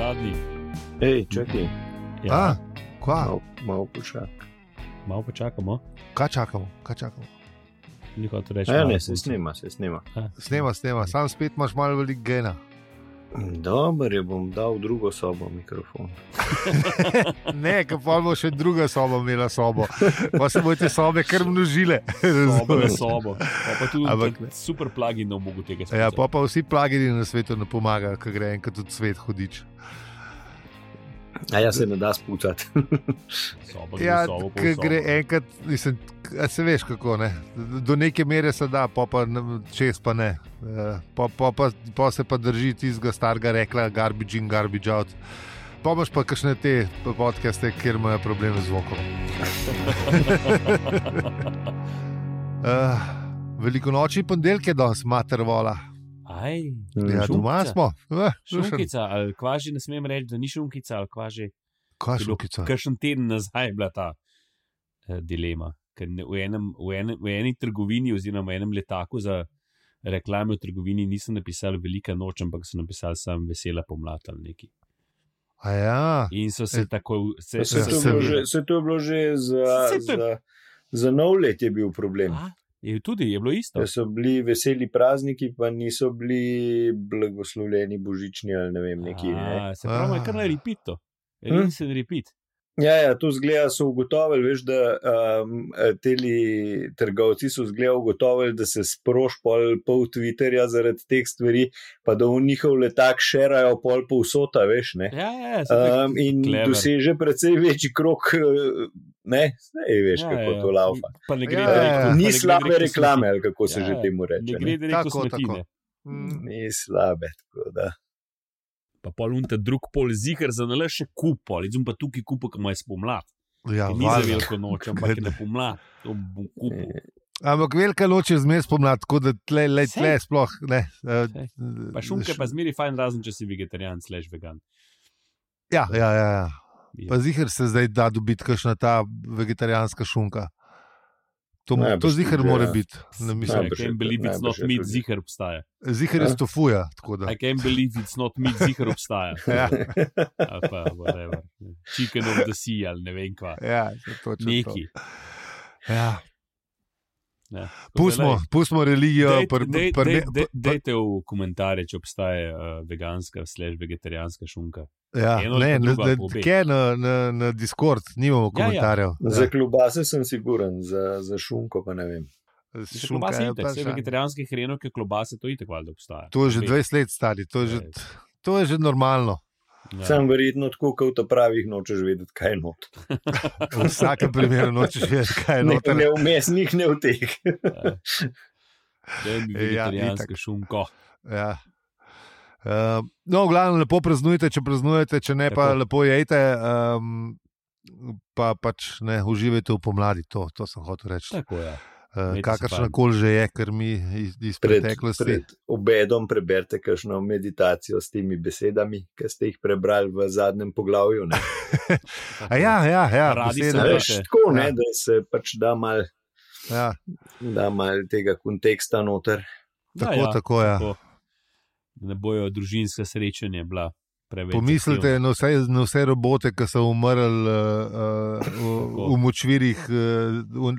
zadnji. Hej, čakaj, Ja, A, kva, malo, malo počakaj. malo počakamo. kaj čakamo, kaj čakamo. Ni hotel reči. Malo ne, se snima, se snima. Snema, snema, sam spet imaš malo velik gena. Dobro, je bom dal drugo sobo mikrofon. Ne, ker pa bo še druga soba imela sobo, pa se bodo te sobe kar množile. Sobo na sobo. Pa, pa tudi Ampak super pluginov mogo tega Ja, sklicati. pa, pa vsi plagini na svetu ne pomagajo, ker gre enkrat v svet hodič. A ja se ne da gre Ja, sobo. gre enkrat, mislim, a se veš kako ne. Do neke mere se da, pa, pa čez pa ne. Eh, Pa, pa, pa, pa se pa drži tistega starega rekla, garbage in garbage out. Pa imaš pa kakšne te podcaste, kjer imajo probleme z zvokom. Uh, veliko noči ponedeljke danes, mater vola. Aj, Ja, Šunkica. doma smo. Eh, šunkica, ali kvaži, ne smem reči, da ni šunkica, ali kvaži. Kaj je bilo šukica? Kakšen teden nazaj je bila ta eh, dilema. Ker v, enem, v, enem, v eni trgovini, oziroma v enem letaku za reklame v trgovini, nisem napisal velika noč, ampak sem napisal sam vesela pomlad ali neki. A ja, In so se E, tako, se, Se, to se- bilo že, se to je bilo že za, Se to je- za, za nov let je bil problem. A, je tudi, je bilo isto. Da so bili veseli prazniki, pa niso bili blagoslovljeni božični ali ne vem, neki. Ne? A, se pravi, je kar na repeat to. Hm? Res se repeat. Ja, ja, to zgleda, so ugotovili, veš, da um, teli trgovci so zgleda ugotovili, da se sproš pol, pol Twitterja zaradi teh stvari, pa da v njihov letak šerajo pol povsota, veš, ne. Ja, ja, tako- Um, in clever. doseže precej večji krok, eh, ne, ne veš, ja, kako ja. to laufa. Pa ne gre Ja, direkt- ja, ja. ne Ni slabe reklame, smeti. ali kako se Ja, že ja. temu Ne reče. gre direkt v Tako, tako. smetine. Mm, Ni slabe, tako da. Pa pol unta drug pol zihar za nalaž še kup, pol, zdaj pa tukaj kup, ki ima spomlad. ja, ni za veliko noč, ampak je na pomlad. To bom kupil. Ampak velika noč je zmes pomlad, tako da tle, le, tle sploh ne. eh, Sej. Pa šunke pa zmeri fajn, razen če si vegetarijan, slash vegan. Ja, ja, ja. ja. Ja. Pa zihar se zdaj da dobiti, kakšna ta vegetarijanska šunka. To, Najbrž to zihar mora ja. biti. Ne I mislim. Najbrž je can't to- believe it's not meat, zihar obstaja. Zihar je Ja. stofuja. tako da. I can't believe it's not meat, zihar obstaja. Ja. Pa whatever. Chicken of the sea ali ne vem kva. Ja, to je točno to. Neki. Ja. Ja. Pustimo, pustimo religijo. Dej- pr- dej- pr- dej- dej- Dajte v komentarje, če obstaja uh, veganska, slash vegetarijanska šunka. Ja, eno ne, na, pa obe. kje na, na, na Discord nimamo Ja, ja. komentarjev. Za klobase sem siguren, za, za šunko pa ne vem. Za klobase je vse vegetarijanske hrenovke, klobase, to itak valjda obstaja. To je že Obe. 20 let stari, to je že, Ja. to je že normalno. Ja. Sam verjetno tako, kot v pravih nočeš vedeti, kaj je not. V vsakem primeru nočeš vedeti, kaj je Ne, noter. ne v mesnih, ne v teh. Ja. Daj mi Ja, vegetarijansko itak. šunko. Ja. Uh, no, v glavnem, lepo praznujte, če praznujete, če ne, pa Tako. lepo jejte. Um, pa pač ne uživajte v pomladi, to, to sem hotel reči. Tako je. Uh, imejte se Kakršna koli že je, ker mi iz, iz Pred, preteklosti. pred obedom preberite kakšno meditacijo s temi besedami, ki ste jih prebrali v zadnjem poglavju. ne. A ja, ja, ja, Radi Ja, Veš, te- tako, ne, ja. da se pač da mal, ja, da mal tega konteksta noter. tako, ja, ja, tako, ja. tako. Da Ne bojo družinska srečanja bila preveč. Pomislite na vse, na vse robote, ki so umrli uh, uh, v, v močvirih, uh, v,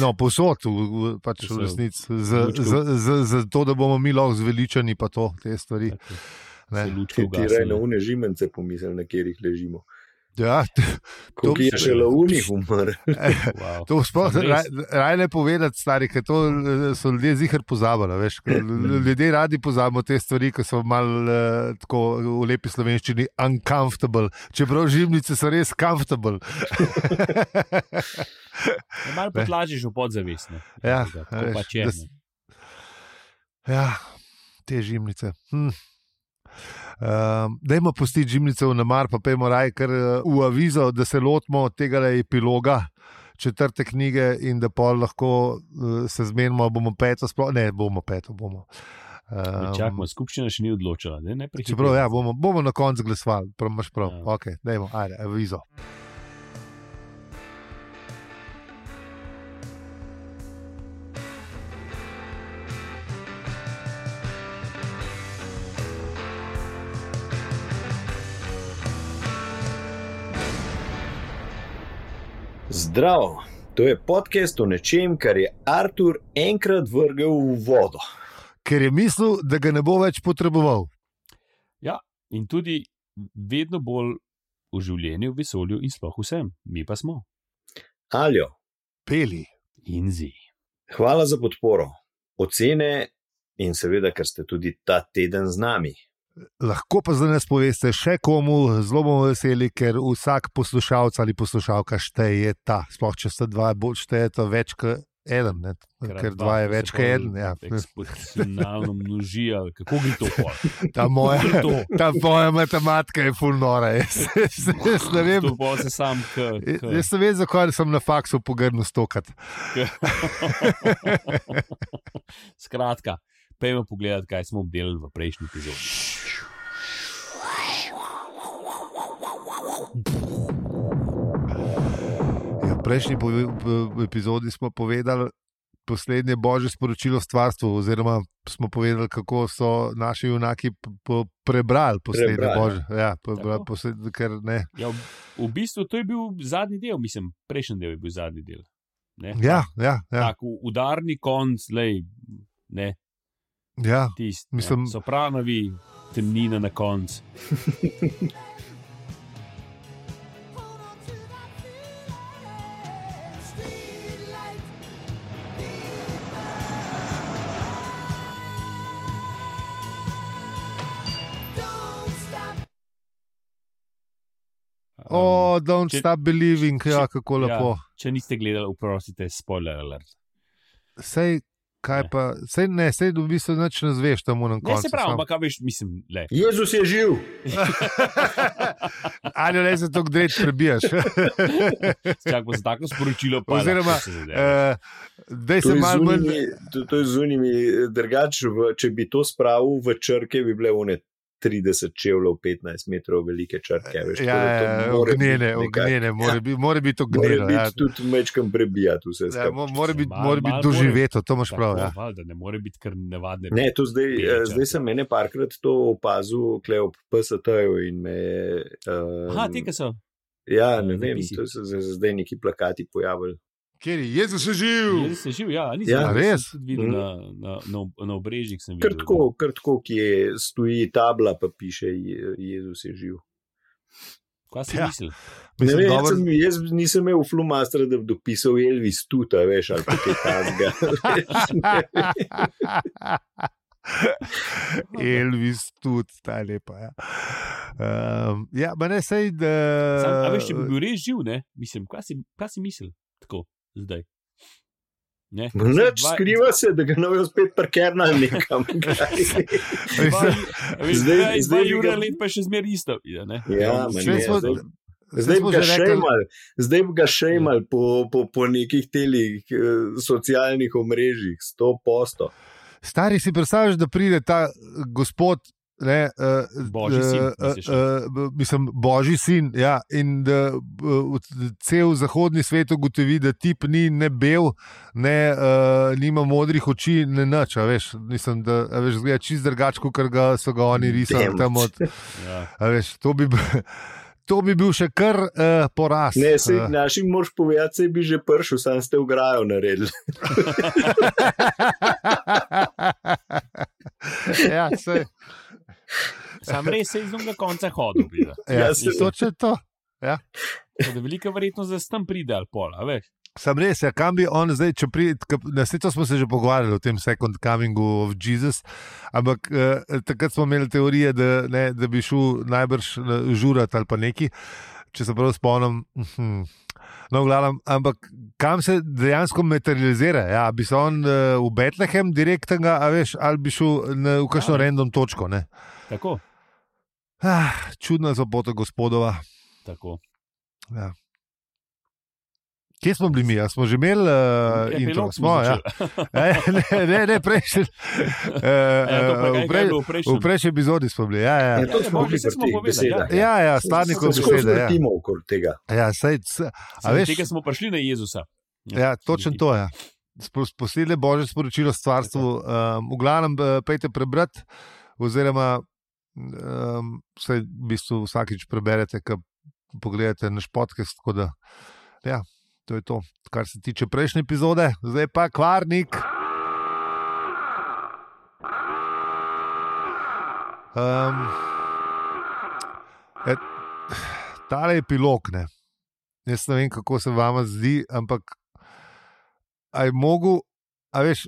no, posod, v, v, pač v resnici, za, to, da bomo mi lahko zveličani, pa to, te stvari. Ne. Ti ti raj na une žimence pomisli, na katerih ležimo. Ja, Koliko je še launih umr? Wow. to sploh raj, raj ne povedati, stari, ker to eh, so ljudje zihar pozabili. Veš, ker ljudje radi pozabimo te stvari, ki so malo uh, tako v lepi slovenščini uncomfortable, čeprav živnice so res comfortable. Ja, Malo Ne. potlažiš v podzavestno. Ja, tako veš, pač je. da Ja, te žimnice. Hm. Um, dajmo pustiti žimnice v namar, pa pojmo raj kar eh, v avizo, da se lotimo tega epiloga četrte knjige in da pol lahko uh, se zmenimo, bomo peto, sploh ne bomo peto. Bomo. Ne, Um, Čakamo, skupščina še ni odločila. Ne, ne prehitevajmo. čeprav ja, bomo, bomo na koncu glasovali, prav imaš prav. Ja. Ja. Okay, dajmo, ajde, avizo. Zdravo, to je podcast o nečem, kar je Artur enkrat vrgel v vodo. Ker je mislil, da ga ne bo več potreboval. Ja, in tudi vedno bolj v življenju, v vesolju in sploh vsem, mi pa smo. Aljo, Peli. In zi. hvala za podporo, ocene in seveda, ker ste tudi ta teden z nami. Lahko pa za nas poveste še komu, zelo bomo veseli, ker vsak poslušalec ali poslušalka šteje ta. Sploh če sta dva, bolj štejeta več kot eden, ne? ker dva je več kot eden. Ja. Eksponencialno množijo, kako gre to? Ta moja, to? ta moja matematika je fulnora. Jaz, jaz, jaz ne vem. Se sam, k, k, Jaz ne vem, zakaj sem na faksu pogrnil stokati. Skratka, pejmo pogledat, kaj smo obdelali v prejšnji epizodi. Ja, v prejšnji epizodi smo povedali poslednje božje sporočilo stvarstvu, oziroma smo povedali, kako so naši junaki prebrali poslednje Prebrali. božje. Ja, prebrali Tako. posled, ker ne. Ja, v, v bistvu to je bil zadnji del, mislim, prejšnji del je bil zadnji del. Ne? Ja, ja, ja, Tak u- udarni konc, lej, ne, ja. tisti. Mislim- Ne, sopranovi, temnina na koncu. Oh, don't če- stop believing, ja, če- kako lepo. Ja, če niste gledali, uprostite, spoiler alert. Sej, kaj Ne. pa, sej ne, sej v bistvu nič ne zveš tam v Ne, koncu. se pravi, ampak kaj veš, mislim, le. Jezus je živ, Ali ne se to gdreč prebijaš. Čak pa za tako sporočilo, pa Oziroma, lahko se uh, se je, malo manj. zunimi, to, to je zunimi, drugače, v- če bi to spravil v črke, bi bile une 30 čevljev, 15 metrov velike črke. Veš, Ja, ja, mora ognjene, ognjene, mora biti, mora biti Mora ognjeno. biti Ja. tudi mečkam prebijati vse Ja, skupaj. mo- mora biti, mora biti malo doživeto, to imaš prav. Ja. valjda, ne more biti kar nevadne. Ne, to zdaj, Bele eh, zdaj sem ene parkrat to opazil, kle ob PST-ju in me. Um, Aha, te, ki so. Ja, ne eh, vem, to so se zdaj neki plakati pojavili. Kjer je Jezus je živ? Jaz sem živ, ja, nisem Ja, sem res? videl Mhm. na, na, na, na obrežjih. sem videl, tako, kar tako, ki je stoji tabla, pa piše Je- Jezus je živ. da- Kaj si Ja. mislil? Ne Mislim, vem, jaz, sem, jaz nisem imel flumastera, da bi dopisal Elvis tuta, veš, ali kaj takega. Elvis tudi, ta je lepa. Ja, um, ja ne sej, da. Sam, a veš, če bi bil res živ, ne? Mislim, kaj si, kaj si mislil tako zdaj? Ne? Noč Dva- skriva se, da ga ne bojo spet parkirnali nekam. Dva, Mislim, a veš, Zdaj- zdaj, Jure ga- let pa je še zmeraj isto. Ja, ne? Ja, ne, smo- zdaj- zdaj bi ga že rekli- šejmal, zdaj bi ga šejmal po, po, po nekih telih eh, socialnih omrežjih, sto posto. Stari si predstavljaš, da pride ta gospod. Ne, uh, Božji sin, misliš? uh, mislim, božji sin. Ja, in da uh, cel zahodni svet ugotovi, da tip ni ne bel, ne uh, nima modrih oči, ne Veš, mislim, da a veš, zgleda čist drugače, kot ga so ga oni risali tam od. Ja. a Veš, to, bi, to bi bil še kar uh, poraz. Ne, se Eh, našim mož povedati, se bi že pršel, sam ste ograjo naredili. ja, sej, Sam res se iz drugega konca hodil. ja, Ja, se- točno to. Tako Da je velika verjetnost, da se tam pride ali pol, a veš. Sam res, ja, kam bi on zdaj, če pride, na svetu smo se že pogovarjali o tem Second Comingu of Jesus, ampak eh, takrat smo imeli teorije, da, ne, da bi šel najbrž eh, žurat ali pa neki, če se prav spomnim. hm, No, glavnem, ampak kam se dejansko materializira? Ja, bi se on uh, v Betlehem direktno, a veš, ali bi šel na, v kakšno Ja. random točko. ne? Tako, Ah, čudna zapota gospodova. tako. Ja. Kje smo bili mi? A smo že imeli uh, intro? Epilog Smo, ja. začeli. E, ne, ne, ne, prejšnji. Uh, Ja, uh, v, prejšnji epizodi smo bili. Ja, ja. Ja, to ja, smo bili smo povedali, ja. Ja, ja, stvarni kot besede. Ja. vrtimo okoli tega. Ja, saj, c- a Zaradi veš, tega smo prišli na Jezusa. ja, točno to je. Ja. Poslednje božje sporočilo stvarstvu. Um, v glavnem, eh, pejte prebrati, oziroma um, se v bistvu vsakič preberete, ko pogledate naš podcast. Da, ja, to je to, kar se tiče prejšnje epizode, zdaj pa kvarnik. Um, et, tale epilog, ne. Jaz ne vem, kako se vam zdi, ampak aj mogo, a veš,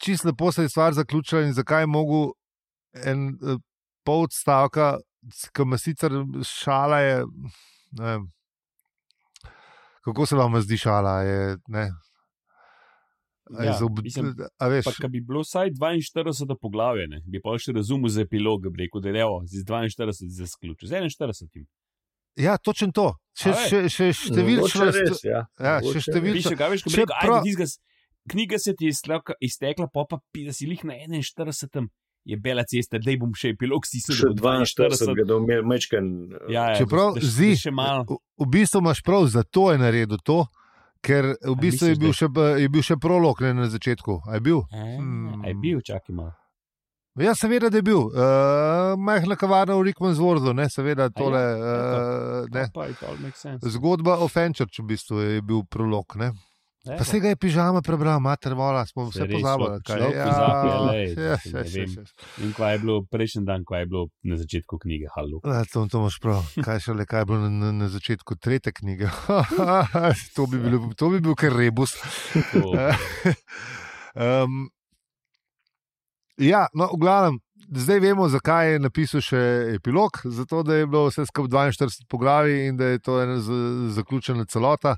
čisto lepo se je stvar zaključila in zakaj je mogo en eh, pol odstavka, ki me sicer šala je. Ne vem, kako se vam zdi šala? Je, ne, je Ja, ob- mislim, a veš, Pa, če bi bilo vsaj 42 poglavje, ne, bi pa še razumel za epilog, bi rekel, da je evo, z 42 za sključ, z 41. ja, točno to. Še, še, še številčno. Res, ja. Ja, še številčno- rekel, prav- knjiga se ti je iztekla, iztekla pa pa pi, da si jih na 41. je bela cesta, da bom še epilog stisnil. Še da bo 42, ga da umel mečken. Ja, ja, Čeprav da- zdi, še malo. v, v bistvu imaš prav, zato je naredil to, ker v bistvu je misliš, bil, da- še, je bil še prolog ne, na začetku. A je bil? A je bil, čakaj malo. Ja, seveda, da je bil. Uh, majhna kavarna v Rickmansworthu, ne, seveda, tole. ja, Uh, ne. Pa it all makes sense. Zgodba o Fenčerču v bistvu je bil prolog. Ne. Evo. Pa se ga je pižama prebral, mater vola, smo Se vse pozabili. kaj. Ja, pozabi, a lej, ne ja, vem. ja. In kaj je bilo prejšnji dan, kaj je bilo na začetku knjige, halo. Ja, to, to imaš prav. Kaj še le, kaj je bilo na, na, začetku tretje knjige. to, bi bil, to bi bil kar rebus. Um, ja, no, v glavnem, zdaj vemo, zakaj je napisal še epilog. Zato, da je bilo vse skupaj 42 poglavij in da je to ena zaključena celota,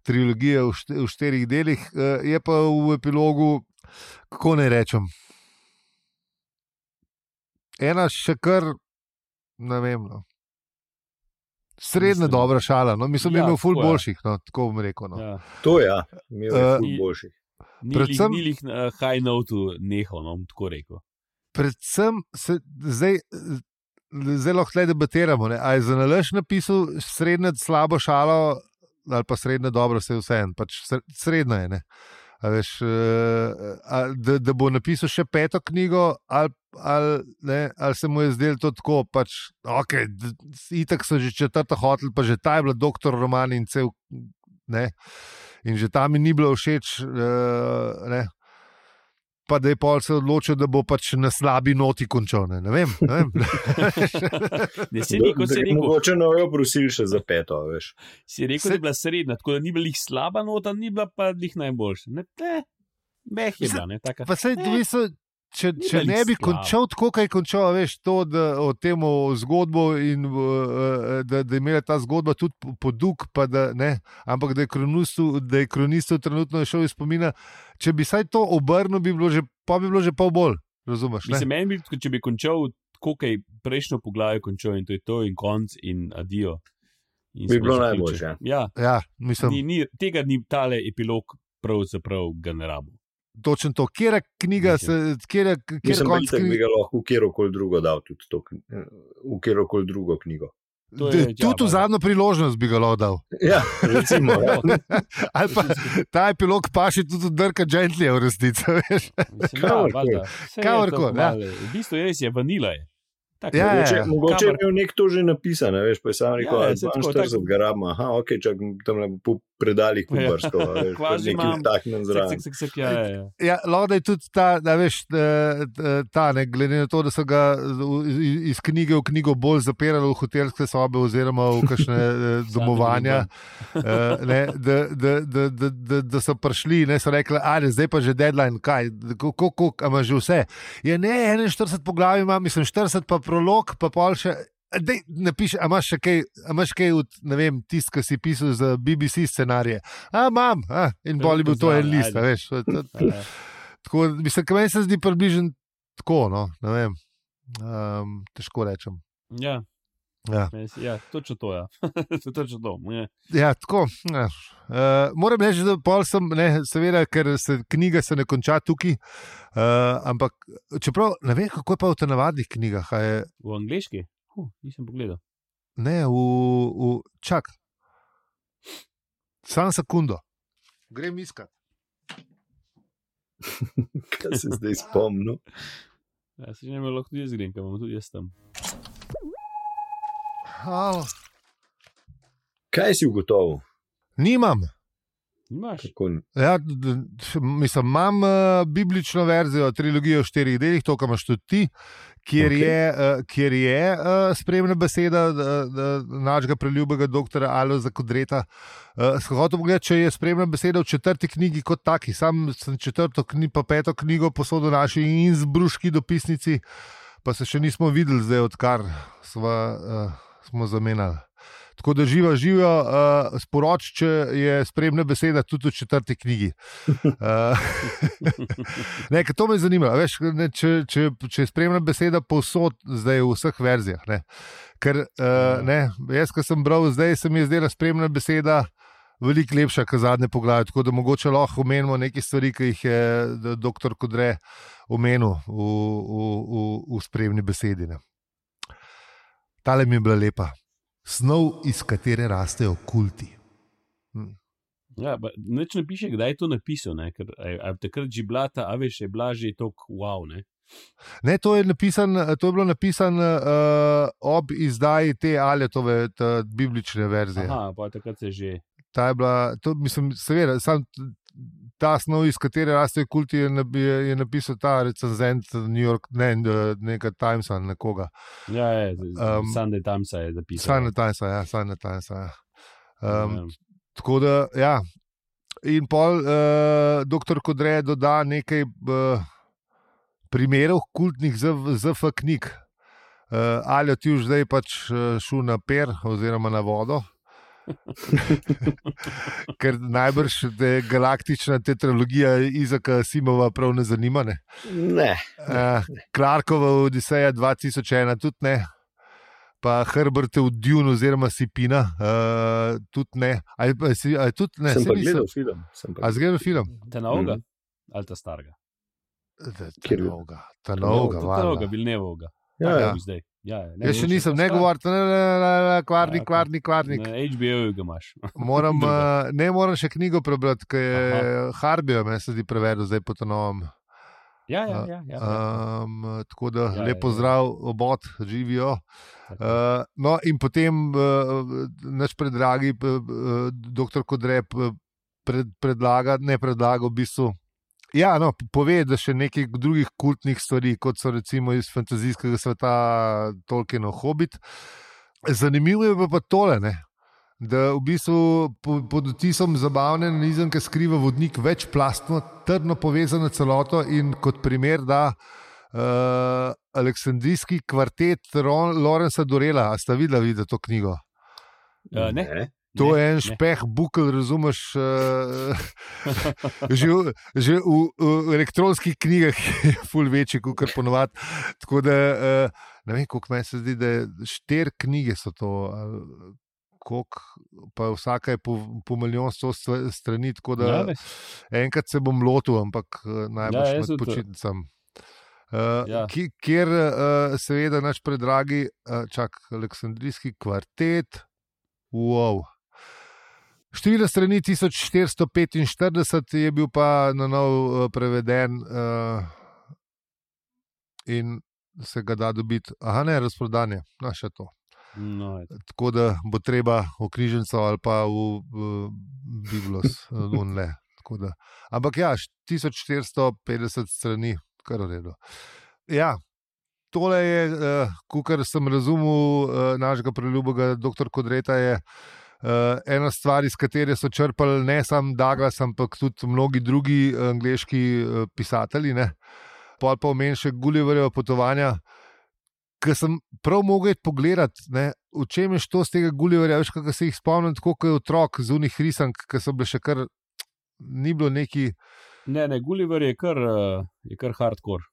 trilogija v, šte, v štirih delih. Eh, Je pa v epilogu, kako naj rečem, ena še kar, ne vem. No. Srednja dobra šala, no, mislim, da Ja, je imel ful je. boljših, no, tako bom rekel. No. Ja. To ja, imel je Eh, ful boljših. Ni Predvsem- Predvsem... jih na high notu nehal, no, tako rekel. predvsem se zdaj, zdaj lahko debatiramo. Ne? A je za nalaž napisal srednjo slabo šalo ali pa srednjo dobro, vse vse en, pač sre- srednja je. Ne? A veš, eh, a, da, da bo napisal še peto knjigo, ali, ali, ne, ali se mu je zdelo to tako, pač, okay, itak so že četrta hotel, pa že ta je bila doktor roman in cel. Ne, in že tam mi ni bilo všeč. Uh, ne, pa da je pol se odločil, da bo pač na slabi noti končal. Ne, ne vem. Ne vem. Ne, se ni, kot se je rekel, Mogoče no jo prosili še za peto, veš. si rekel, Se- da je bila srednja, tako da ni bila jih slaba nota, ni bila pa jih najboljša. Ne, ne, meh je bila, ne, taka. Pa sej, Eh, vi so, če, če ne bi končal tako, kot je končal, veš, to, da o tem zgodbo in uh, da, da je imela ta zgodba tudi po- podug, pa da ne, ampak da je kronistu, da je kronistu trenutno šel iz spomina. Če bi saj to obrnil, bi bilo že, pa bi bilo že pol bolj. Razumeš? Mislim, Ne? meni bi, če bi končal tako, kot je prejšnjo poglavje končal in to je to in konc in adijo. In Bi bilo najboljše. Ja, Ja, mislim, ni, ni, tega ni tale epilog pravzaprav ga ne rabo. Točno to. Kjera knjiga, se, kjera, kjera Mislim, da konc bi ga lahko v kjerkoli drugo dal, tudi to, v kjerkoli drugo knjigo. Je- ja, Tudi v zadnjo priložnost bi ga lahko dal. Ja, recimo. ja. Ali pa ta epilog pa še tudi drka džentlje v resnici. ja, Kakorkoli. Saj je ja. V bistvu je res je vanila. Je. Tako, Ja, ja, Mogoče, ja. mogoče je Kamor- imel nek to že napisano, veš, pa je sam rekel, Ja, da ja, je saj tako, 42 tako. ga rabimo, aha, ok, čak tam le po Ja. pobrsko, veš, pa Kvazi nekaj Sek, zraven. ja, ja, ja. Ja, lahko je tudi ta, da veš, ta, ne, glede na to, da so ga iz- knjige v knjigo bolj zapirali v hotelske sobe oziroma v kakšne eh, domovanja, eh, ne, da, da, da, da, da, da so prišli in so rekli, da zdaj pa že deadline, kaj, kako imaš že vse. Je ne, 41 poglavij imam, mislim 40 pa prolog, pa pol še. Dej, napiš, a imaš še kaj, imaš kaj od, tisti, ki si pisal za BBC scenarije. A, imam, a, in bolj je bil to en list, veš. Ja, ja. Tako, mislim, da meni se zdi približno tako. No, ne vem. Um, težko rečem. Ja, Ja, ja, točno to. Ja. To je točno to. Ja. ja tako. Ja. Uh, moram reči, da pol sem, ne, seveda, ker se knjiga se ne konča tukaj. Uh, ampak, čeprav ne vem, kako je pa v navadnih knjigah. Je, V angliški? Huh, nisem pogledal. ne, v, v čak. Sam sekundo. Grem iskat. Kaj se zdaj spomnil? Ja, se ne lahko tudi jaz grem, ker imam tudi jaz tam. Halo. Kaj si ugotovil? Nimam. Imaš. Ja, mislim, imam uh, biblično verzijo, trilogijo v štirih delih, to, kar imaš tudi ti, kjer okay. je, uh, kjer je uh, spremna beseda d- d- našega preljubega doktora Aloza Kodreta. Uh, Hotel pogled, če je spremna beseda v četrti knjigi kot taki. Sam sem četrto knjigo, pa peto knjigo posodil naši inzbruški dopisnici, pa se še nismo videli, zdaj odkar sva, uh, smo zamenjali. Tako da živa, živijo, uh, sporoč, če je spremna beseda tudi v četrti knjigi. Uh, ne, to me zanima. Veš, ne, če, če, če je spremna beseda povsod, zdaj v vseh verzijah. Ne. Ker uh, ne, jaz, ki sem bral, zdaj se mi je zdela spremna beseda. Veliko lepša, kot zadnje poglavje. Tako da mogoče lahko omenimo nekaj stvari, ki jih je dr. Kodre omenil v, v, v, v spremni besedi. Ne. Tale mi je bila lepa. Snov, iz katere rastejo kulti. Hm. Ja, nič ne piše, kdaj je to napisal. Ne? Ker, je- takrat že bila ta, a veš, je bila že tako wow. Ne? Ne, to, je napisan, to je bilo napisano uh, ob izdaji te Aletove biblične verzije. Aha, pa takrat se že. Ta je bila, to, mislim, seveda, sam ta snov, iz katere rastejo kulti, je, je, je napisal ta recenzent New York, ne, nekaj Timesa, nekoga. Ja, je, Um, Sunday Times je zapisal. Sajna Timesa, ja, Sajna Timesa. Ja. Um, Ja. Tako da, ja. In pol, uh, doktor Kodre doda nekaj uh, primerov kultnih ZF knjig. Uh, ali ti už zdaj pač uh, šel na per oziroma na vodo. Ker najbrž te galaktična tetralogija Izaka Simova prav ne zanima. Ne? ne. Uh, Clarkova Odiseja 2001 tudi ne. Pa Herbert v Dune oziroma Sipina, uh, tudi ne. Ali, pa si- ali tudi ne, sem gledal film. sem pa A zgledal film? Ta novega Mhm. ali ta starega? Ta novega, ta novega, Ta novega, valjda. Vilnevega. Ja, ja. Zdaj. Ja, ja, ne, Jaz še nisem, ne ne, kvarnik, Ja, kvarnik. Na HBO ga imaš. Moram, uh, ne moram še knjigo prebrati, ker je Harbijo, me se zdi prevedel zdaj po novem. Ja, ja, ja. ja, ja. Um, tako da Ja, ja, ja, lepo ja. zdrav, obot, živijo. Uh, no, in potem uh, naš predragi uh, doktor Kodrep uh, pred, predlaga, ne predlaga v bistvu. Ja, no, pove, da še nekaj drugih kultnih stvari, kot so recimo iz fantazijskega sveta Tolkienov Hobbit. Zanimivo je pa, tole, ne, da v bistvu po- pod otisom zabavne analizem, ki skriva vodnik večplastno, trdno povezano celoto in kot primer da uh, Aleksandrijski kvartet Ron, Lorenza Dorela. A sta videla, videla to knjigo? Uh, ne, To ne, je en špeh, bukel, razumeš. Uh, že že v, v elektronskih knjigah je ful večji, kot ponovadi. Tako da uh, ne vem, koliko meni se zdi, da štiri knjige so to. ali Koliko, pa vsaka je po, po milijon sto strani, tako da Ja, enkrat se bom lotil, ampak najbrž Ja, med počitnicami. Uh, Ja. ja. Kjer, uh, seveda, naš predragi, uh, čak, Aleksandrijski kvartet, wow. Število strani 1445 je bil pa na novo uh, preveden uh, in se ga da dobiti. Aha, ne, razprodanje, no še to. No. Tako da bo treba v knjižnico ali pa v, v Biblos, unle. Ampak ja, š- 1450 strani, kar v redu. Ja, tole je, uh, kar sem razumel, uh, našega preljubega dr. Kodreta je. Uh, ena stvar, iz katere so črpali ne samo Douglas, ampak tudi mnogi drugi eh, angliški uh, pisatelji, ne. pol pa omenil še Gulliverjeva potovanja, ki sem prav mogel pogledati, ne, v čem je to z tega Gulliverja, veš, kako se jih spomnim, tako kot je otrok z unih risank, ki so bile še kar, ni bilo neki, Ne, ne, Gulliver je kar, uh, je kar hardcore.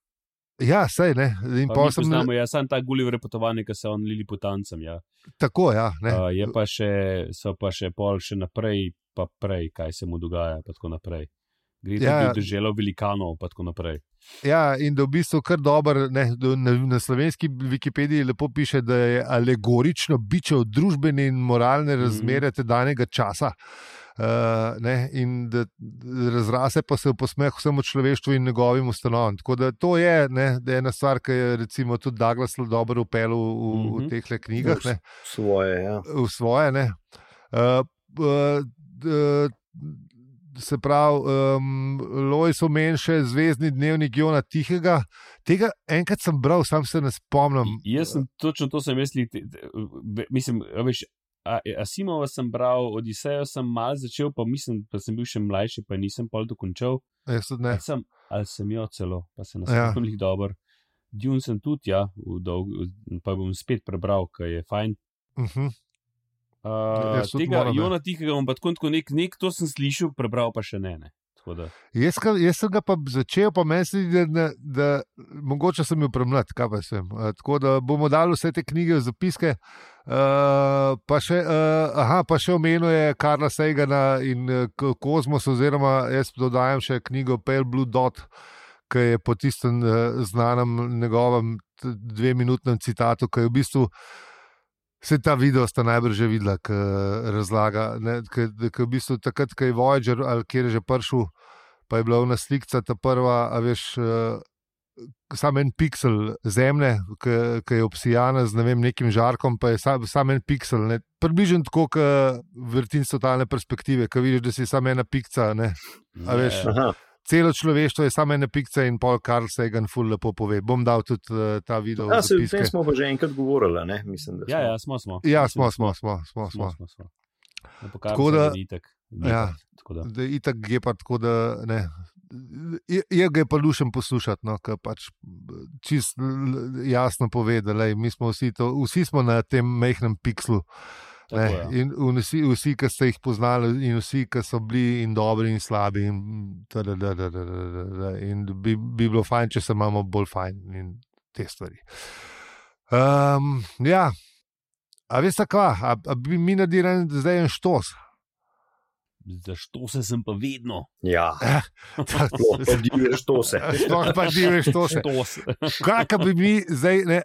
Ja, sej ne. In Pa sem poznamo, jaz sem ta Gulliver potovanje, ki se on lili po tancem. Ja. tako, ja. Ne. Uh, je pa še, so pa še pol še naprej, pa prej, kaj se mu dogaja, pa tako naprej. Gre Ja. ja. tudi državo velikanov, pa tako naprej. Ja, in da v bistvu kar dober, ne, na, na slovenski Wikipediji lepo piše, da je alegorično biče od družbene in moralne razmere mm. tedanjega časa. Uh, ne, in da razrase pa se v posmeh vsemu človeštvu in njegovim ustanovam. Tako da to je, ne, da ena stvar, ki je recimo tudi Douglas dobro upeljal v, v, v Mhm. teh knjigah. Ne Svoje, ja. v svoje. ne. Uh, uh, d- se pravi, um, Lojs omen še zvezdni dnevnik Jona Tihega. Tega enkrat sem bral, sam se ne spomnim. Jaz sem točno to sem mislil. Mislim, veš, Asimova sem bral, Odisejo sem mal začel, pa mislim, da sem bil še mlajši, pa nisem pol dokončal. Jaz tudi ne. Ali sem, ali sem jo celo, pa se Ja. nas spomnim dobro. Dune sem tudi, ja, dolg, pa bom spet prebral, ker je fajn. Uh -huh. Uh, tega ja. Jona Tihega bom pa tako nek, nek, to sem slišal, prebral pa še ne. ne. Jaz, jaz sem ga pa začel, pa zdi, da, da, da mogoče sem bil premlad, kaj pa sem. Uh, tako da bomo dali vse te knjige zapiske. Uh, pa, še, uh, aha, pa še omenil je Karla Segana in uh, Kozmos, oziroma jaz dodajam še knjigo Pale Blue Dot, ki je po tistem uh, znanem njegovem dveminutnem citatu, ki je v bistvu. Se ta video sta najbrž že videla, ki razlaga. Ker v bistvu takrat, ko je Voyager ali kjer je že prišel, pa je bila ona slika, ta prva, a veš, uh, samo en piksel zemlje, ki je obsijana z ne vem, nekim žarkom, pa je sam, sam en piksel. Ne? Približno tako, kot vrtin s totalne perspektive, ki vidiš, da si samo ena pikca. Ne? A veš, ne, Aha. Celo človeštvo je samo ena pikca in pol Karl Sagan ful lepo pove. Bom dal tudi uh, ta video. Ja, se, tem smo pa že enkrat govorili, ne? mislim, da smo. ja, ja, smo, smo. Ja, smo, smo, smo. smo, smo. smo, smo, smo. Tako da- da, itak, Ja. tako da. Da itak je pa tako, da ne. Je, je ga je pa lušen poslušati, no, ker pač čist jasno pove, da lej, mi smo vsi, to, vsi smo na tem mehkem pikslu. Ne, Tako, ja. in vsi, vsi, ki ste jih poznali, in vsi, ki so bili in dobri in slabi. In, tadadadadadada, in bi, bi bilo fajn, če se imamo bolj fajn in te stvari. Um, ja, a veste, kva, a, a bi mi naredili zdaj en štos. Zašto se sem pa vedno? Ja, sploh pa divješ to se. Sploh pa ti veš, to se. Štos. Kaj ka bi mi zdaj, ne,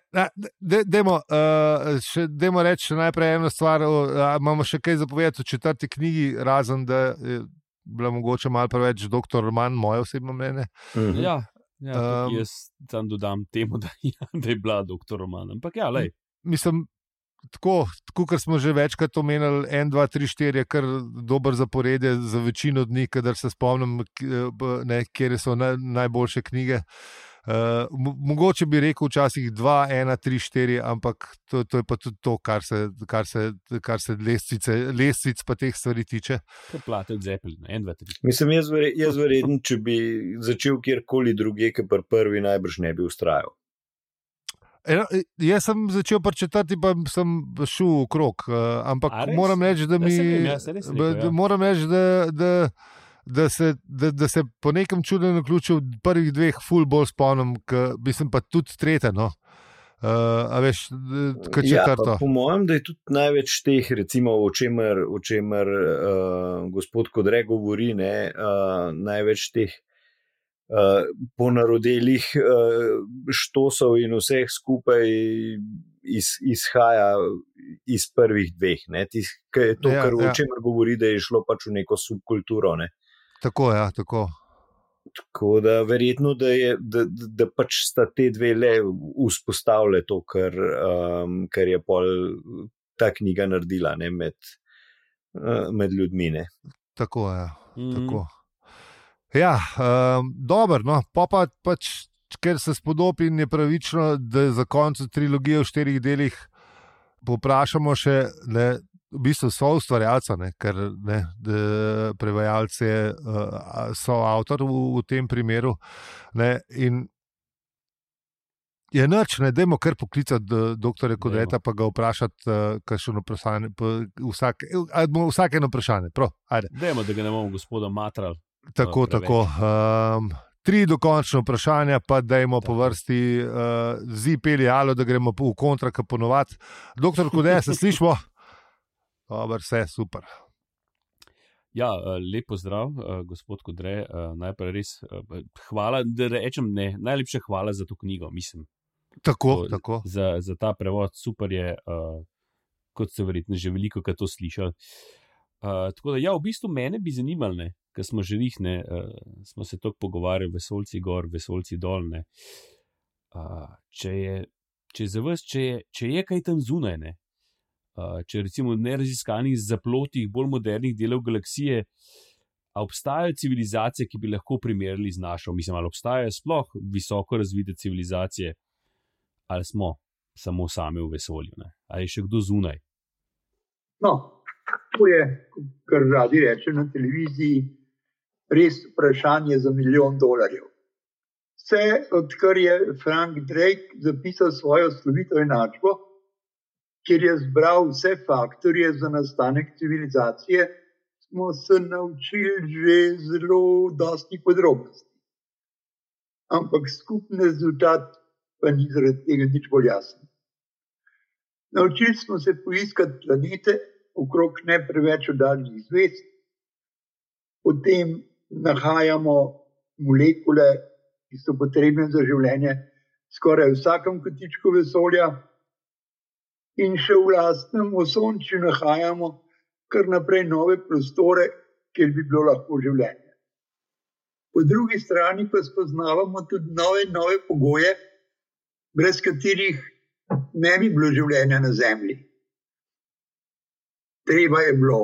de, demo, uh, še, demo reči najprej eno stvar, a, imamo še kaj zapovedati o četrti knjigi, razen da je bila mogoče malo preveč doktor Roman, moje osebno mnenje. Mhm. Ja, ja Um, um, jaz tam dodam temu, da, ja, da je bila doktor Roman. Ampak ja, lej. Mislim, tako, tako kot smo že večkrat omenili, en, dva, tri, štiri je kar dober zaporedje za večino dni, kadar se spomnim, ne, kje so na, najboljše knjige. Uh, mo- mogoče bi rekel včasih dva, ena, tri, štiri, ampak to, to je pa tudi to, kar se, kar se, kar se lestvice, lestvic pa teh stvari tiče. Kar plate od Zeppelina, en, dva, tri. Mislim, jaz, jaz verjetno, če bi začel kjerkoli drugje, ki pri prvi najbrž ne bi ustrajal. Eno, e, jaz sem začel četrti, pa sem šel v krog. Uh, ampak res? moram reči, da Ja, mi. ja, saj res rekel, ja. Moram reči, da, da, da, se, da, da se po nekem čudnem ključu v prvih dveh ful bolj spomnim, ker bi sem pa tudi tretje. No. Uh, a veš, kot Ja, četrto. pa po mojem, da je tudi največ teh, recimo, o čemer, o čemer uh, gospod Kodre govori, ne, uh, največ teh ponarodelih uh, štosov in vseh skupaj iz, izhaja iz prvih dveh. Ne, tis, ke je to, Ja, ja, kar, ja. o čemer govori, da je šlo pač v neko subkulturo. Ne. Tako, ja, tako. Tako da verjetno, da, je, da, da, pač sta te dve le vzpostavile to, kar, um, kar je pol ta knjiga naredila ne, med, uh, med ljudmi. Ne. tako, ja, Mhm. tako. Ja, um, dobro, no, pa pa pač, ker se spodobi in je pravično, da za konec trilogije v štirih delih poprašamo še, ne, v bistvu so ustvarjalca, ne, ker ne, da prevajalec je uh, soavtor v, v tem primeru. Ne, in je noč, ne, dajmo kar poklicati dr. Kodreta, pa ga vprašati, uh, kakšno vprašanje, pa vsak, a bomo vsake eno vprašanje. Prav, ajde. Dajmo, da ga ne bomo gospoda matral. Tako, preveč. tako. Um, tri dokončne vprašanja, pa dajmo po vrsti uh, zipeli alo, da gremo v kontra, kot ponovadi. Doktor Kodej, se slišmo? Dobar, vse super. Ja, eh, lepo zdrav, eh, gospod Kodre. eh, Najprej res eh, hvala, da rečem ne. Najlepša hvala za to knjigo, mislim. Tako, To- tako. Za, za ta prevod, super je, uh, kot ste verjetno že veliko krat to slišali. Uh, tako da, ja, v bistvu mene bi zanimalo, ne, ker smo že vihne, uh, smo se tako pogovarjali, vesolci gor, vesolci dolne. Uh, če, je, če je za vas, če je, če je kaj tam zunaj, ne, Uh, če recimo v neraziskanih zaplotih bolj modernih delov galaksije, obstajajo civilizacije, ki bi lahko primerjali z našo, mislim, ali obstajajo sploh visoko razvite civilizacije, ali smo samo sami v vesolju, ne? ali je še kdo zunaj. No, to je, kar radi reče na televiziji, res vprašanje za milijon dolarjev. Vse, odkar je Frank Drake zapisal svojo slovito enačbo, kjer je zbral vse faktorje za nastanek civilizacije, smo se naučili že zelo dosti podrobnosti. Ampak skupni rezultat pa ni zaradi tega nič bolj jasen. Naučili smo se poiskati planete okrog ne preveč oddaljenih zvezd, potem nahajamo molekule, ki so potrebne za življenje, skoraj v vsakem kotičku vesolja, in še v lastnem osončju nahajamo kar naprej nove prostore, kjer bi bilo lahko življenje. Po drugi strani pa spoznavamo tudi nove, nove pogoje, brez katerih ne bi bilo življenja na Zemlji. Treba je bilo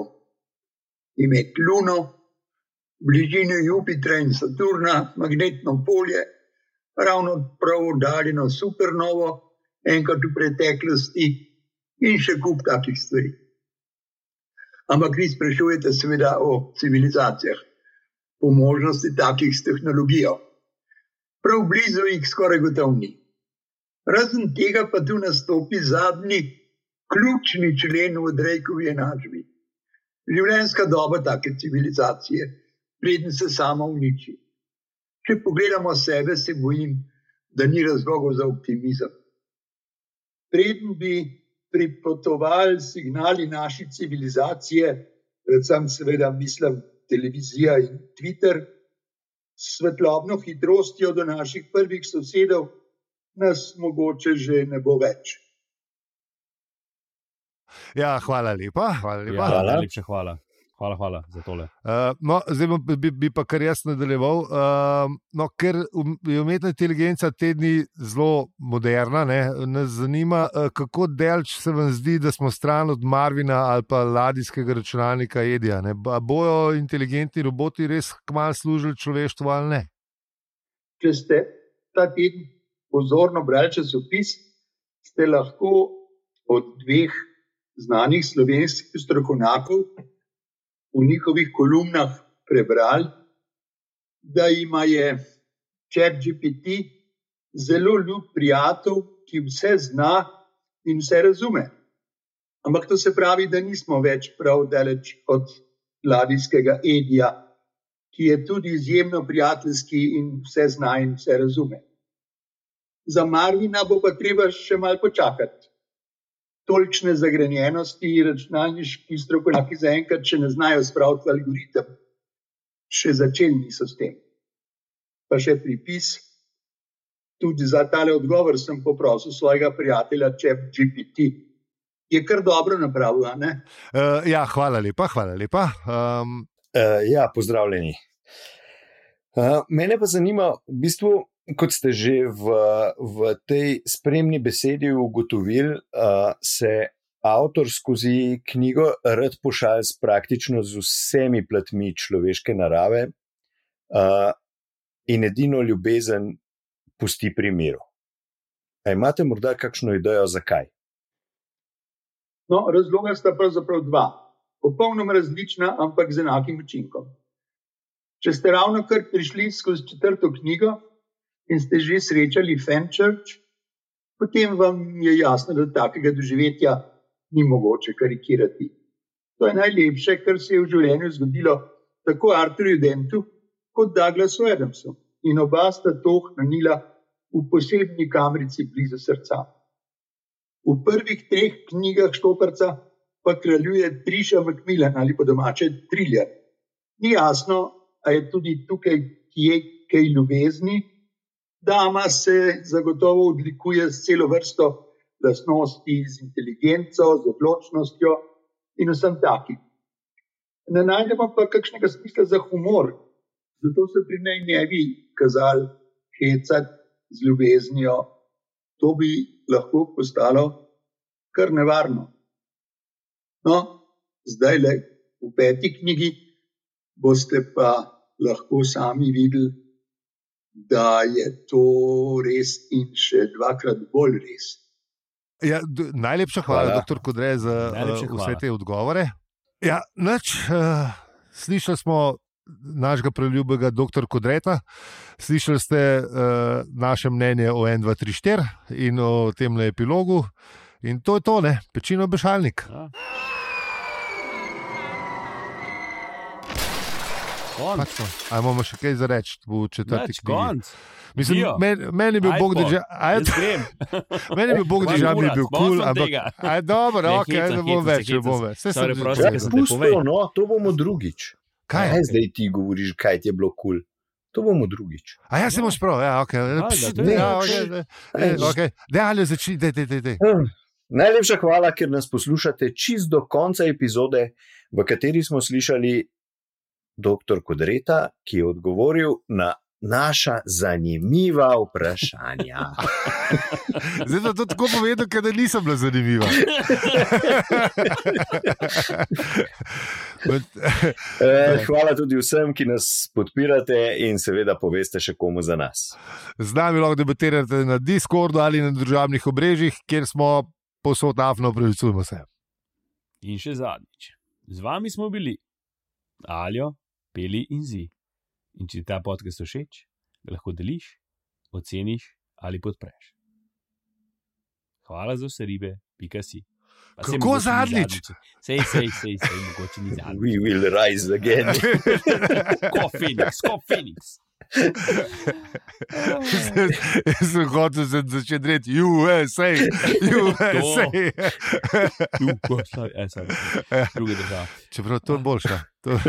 imeti Luno, bližino Jupitra in Saturna, magnetno polje, ravno prav oddaljeno supernovo, enkrat v preteklosti, in še kup takih stvari. Ampak vi sprašujete, seveda, o civilizacijah, po možnosti takih s tehnologijo. Prav blizu jih skoraj gotovo ni. Razen tega pa tu nastopi zadnji, ključni člen v Drejkovi enačbi. Življenjska doba take civilizacije, preden se sama uniči. Če pogledamo sebe, se bojim, da ni razlogov za optimizem. Preden bi pripotovali signali naše civilizacije, predvsem seveda mislim televizija in Twitter, s svetlobno hitrostjo do naših prvih sosedov, nas mogoče že ne bo več. Ja, hvala lepa. Hvala lepa. Ja, Hvala. najlepša hvala. Hvala, hvala za tole. Uh, no, zdaj bi, bi pa kar jaz nadaljeval. Uh, no, ker um- je umetna inteligenca te dni zelo moderna, ne, nas zanima, uh, kako delč se vam zdi, da smo stran od Marvina ali pa ladijskega računalnika Edija. Ne. Bojo inteligentni roboti res kmalu služili človeštvu ali ne? Če ste ta teden pozorno brali časopis, ste lahko od dveh znanih slovenskih strokovnjakov v njihovih kolumnah prebrali, da ima je ChatGPT zelo ljub prijatelj, ki vse zna in vse razume. Ampak to se pravi, da nismo več prav daleč od ladijskega Edija, ki je tudi izjemno prijateljski in vse zna in vse razume. Za Marvina bo pa treba še malo počakati. Tolikšne zagrenjenosti računalniški strokovnjaki zaenkrat še ne znajo spraviti v algoritem. Še začeli niso s tem. Pa še pripis. Tudi za tale odgovor sem poprosil svojega prijatelja Čep GPT. Je kar dobro napravil, a ne? Uh, ja, hvala lepa, hvala lepa. Um, Uh, ja, pozdravljeni. Uh, mene pa zanima, v bistvu, kot ste že v, v tej spremni besedi ugotovili, uh, se avtor skozi knjigo rad pošalj s praktično z vsemi platmi človeške narave uh, in edino ljubezen pusti pri miru. A imate morda kakšno idejo, zakaj? No, razloga sta pravzaprav dva, popolnoma različna, ampak z enakim učinkom. Če ste ravno kar prišli skozi četrto knjigo in ste že srečali Fenchurch, potem vam je jasno, da takega doživetja ni mogoče karikirati. To je najlepše, kar se je v življenju zgodilo tako Arturju Dentu kot Douglasu Adamsu. In oba sta to hranila v posebni kamrici blizu srca. V prvih treh knjigah Štoparca pa kraljuje Triša Macmillan ali po domače Triljer. Ni jasno, a je tudi tukaj kje kaj ljubezni. Dama se zagotovo odlikuje s celo vrsto lastnosti, z inteligenco, z odločnostjo in vsem takim. Ne najdemo pa kakšnega smisla za humor, zato se pri njej ne bi kazali hecati z ljubeznijo. To bi lahko postalo kar nevarno. No, zdaj le v peti knjigi boste pa lahko sami videli, da je to res in še dvakrat bolj res. Ja, najlepša hvala, hvala. Doktor Kodre, za Najlepša uh, vse hvala. te odgovore. Ja, nač, uh, slišali smo našega preljubega dr. Kodreta, slišali ste uh, naše mnenje o 1, 2, 3, 4 in o tem epilogu. In to je to, ne, pečino bešalnik. Ja. Konc. Pač to. A imamo še kaj za reči v četrti knjigi? konc. Mislim, Dio. meni, je bil Bog držal. Jaz. Meni je bil Bog držal, mi je bil kul, sem cool, ampak aj, dobro, Ne, ok, hecam, ne bom hecam več, ne bom se. več. Sorry, sem- Ja, sem pusto, povedal. no, to bomo drugič. Kaj? Kaj zdaj ti govoriš, kaj ti je bilo kul? Cool? To bomo drugič. A ja, se imaš prav, ja, ok. da, Pš, je- ja, to ok, je- ne, ne, ok. Daj, ali začni, daj, daj, daj. Hm. Najlepša hvala, ker nas poslušate čist do konca epizode, v kateri smo slišali dr. Kodreta, ki je odgovoril na naša zanimiva vprašanja. Zdaj pa to tako povedal, ker da nisem bila zanimiva. Bet- Eh, Hvala tudi vsem, ki nas podpirate in seveda poveste še komu za nas. Z nami lahko debatirate na Discordu ali na državnih obrežjih, kjer smo posod afno, pravičujemo se. In še zadnjič. Z vami smo bili Aljo, Peli in Zi. In če ti ta podcast všeč, ga lahko deliš, oceniš ali podpreš. Hvala za vse ribe, pika si. Pa Kako zadnjič? Sej, sej, sej, sej, mogoče ni zadnjič. We will rise again. Ko Phoenix, ko Phoenix. Jaz sem hotel za- začeti reči USA, USA. Druga država. Čeprav to je boljša. To-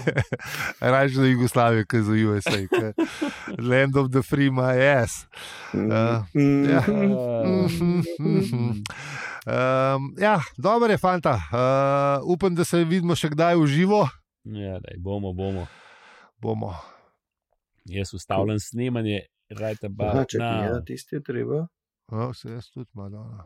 Raje za Jugoslavijo, kot za USA. ke Land of the free, my ass. Uh, ja. Um, ja, dobro je, fanta. Uh, upam, da se vidimo še kdaj v živo. Ja, daj, bomo, bomo. Bomo. Jaz ustavljam snemanje, rajta ba. Aha, čakaj, na- ja, tisti je treba. No, se jaz tudi malo.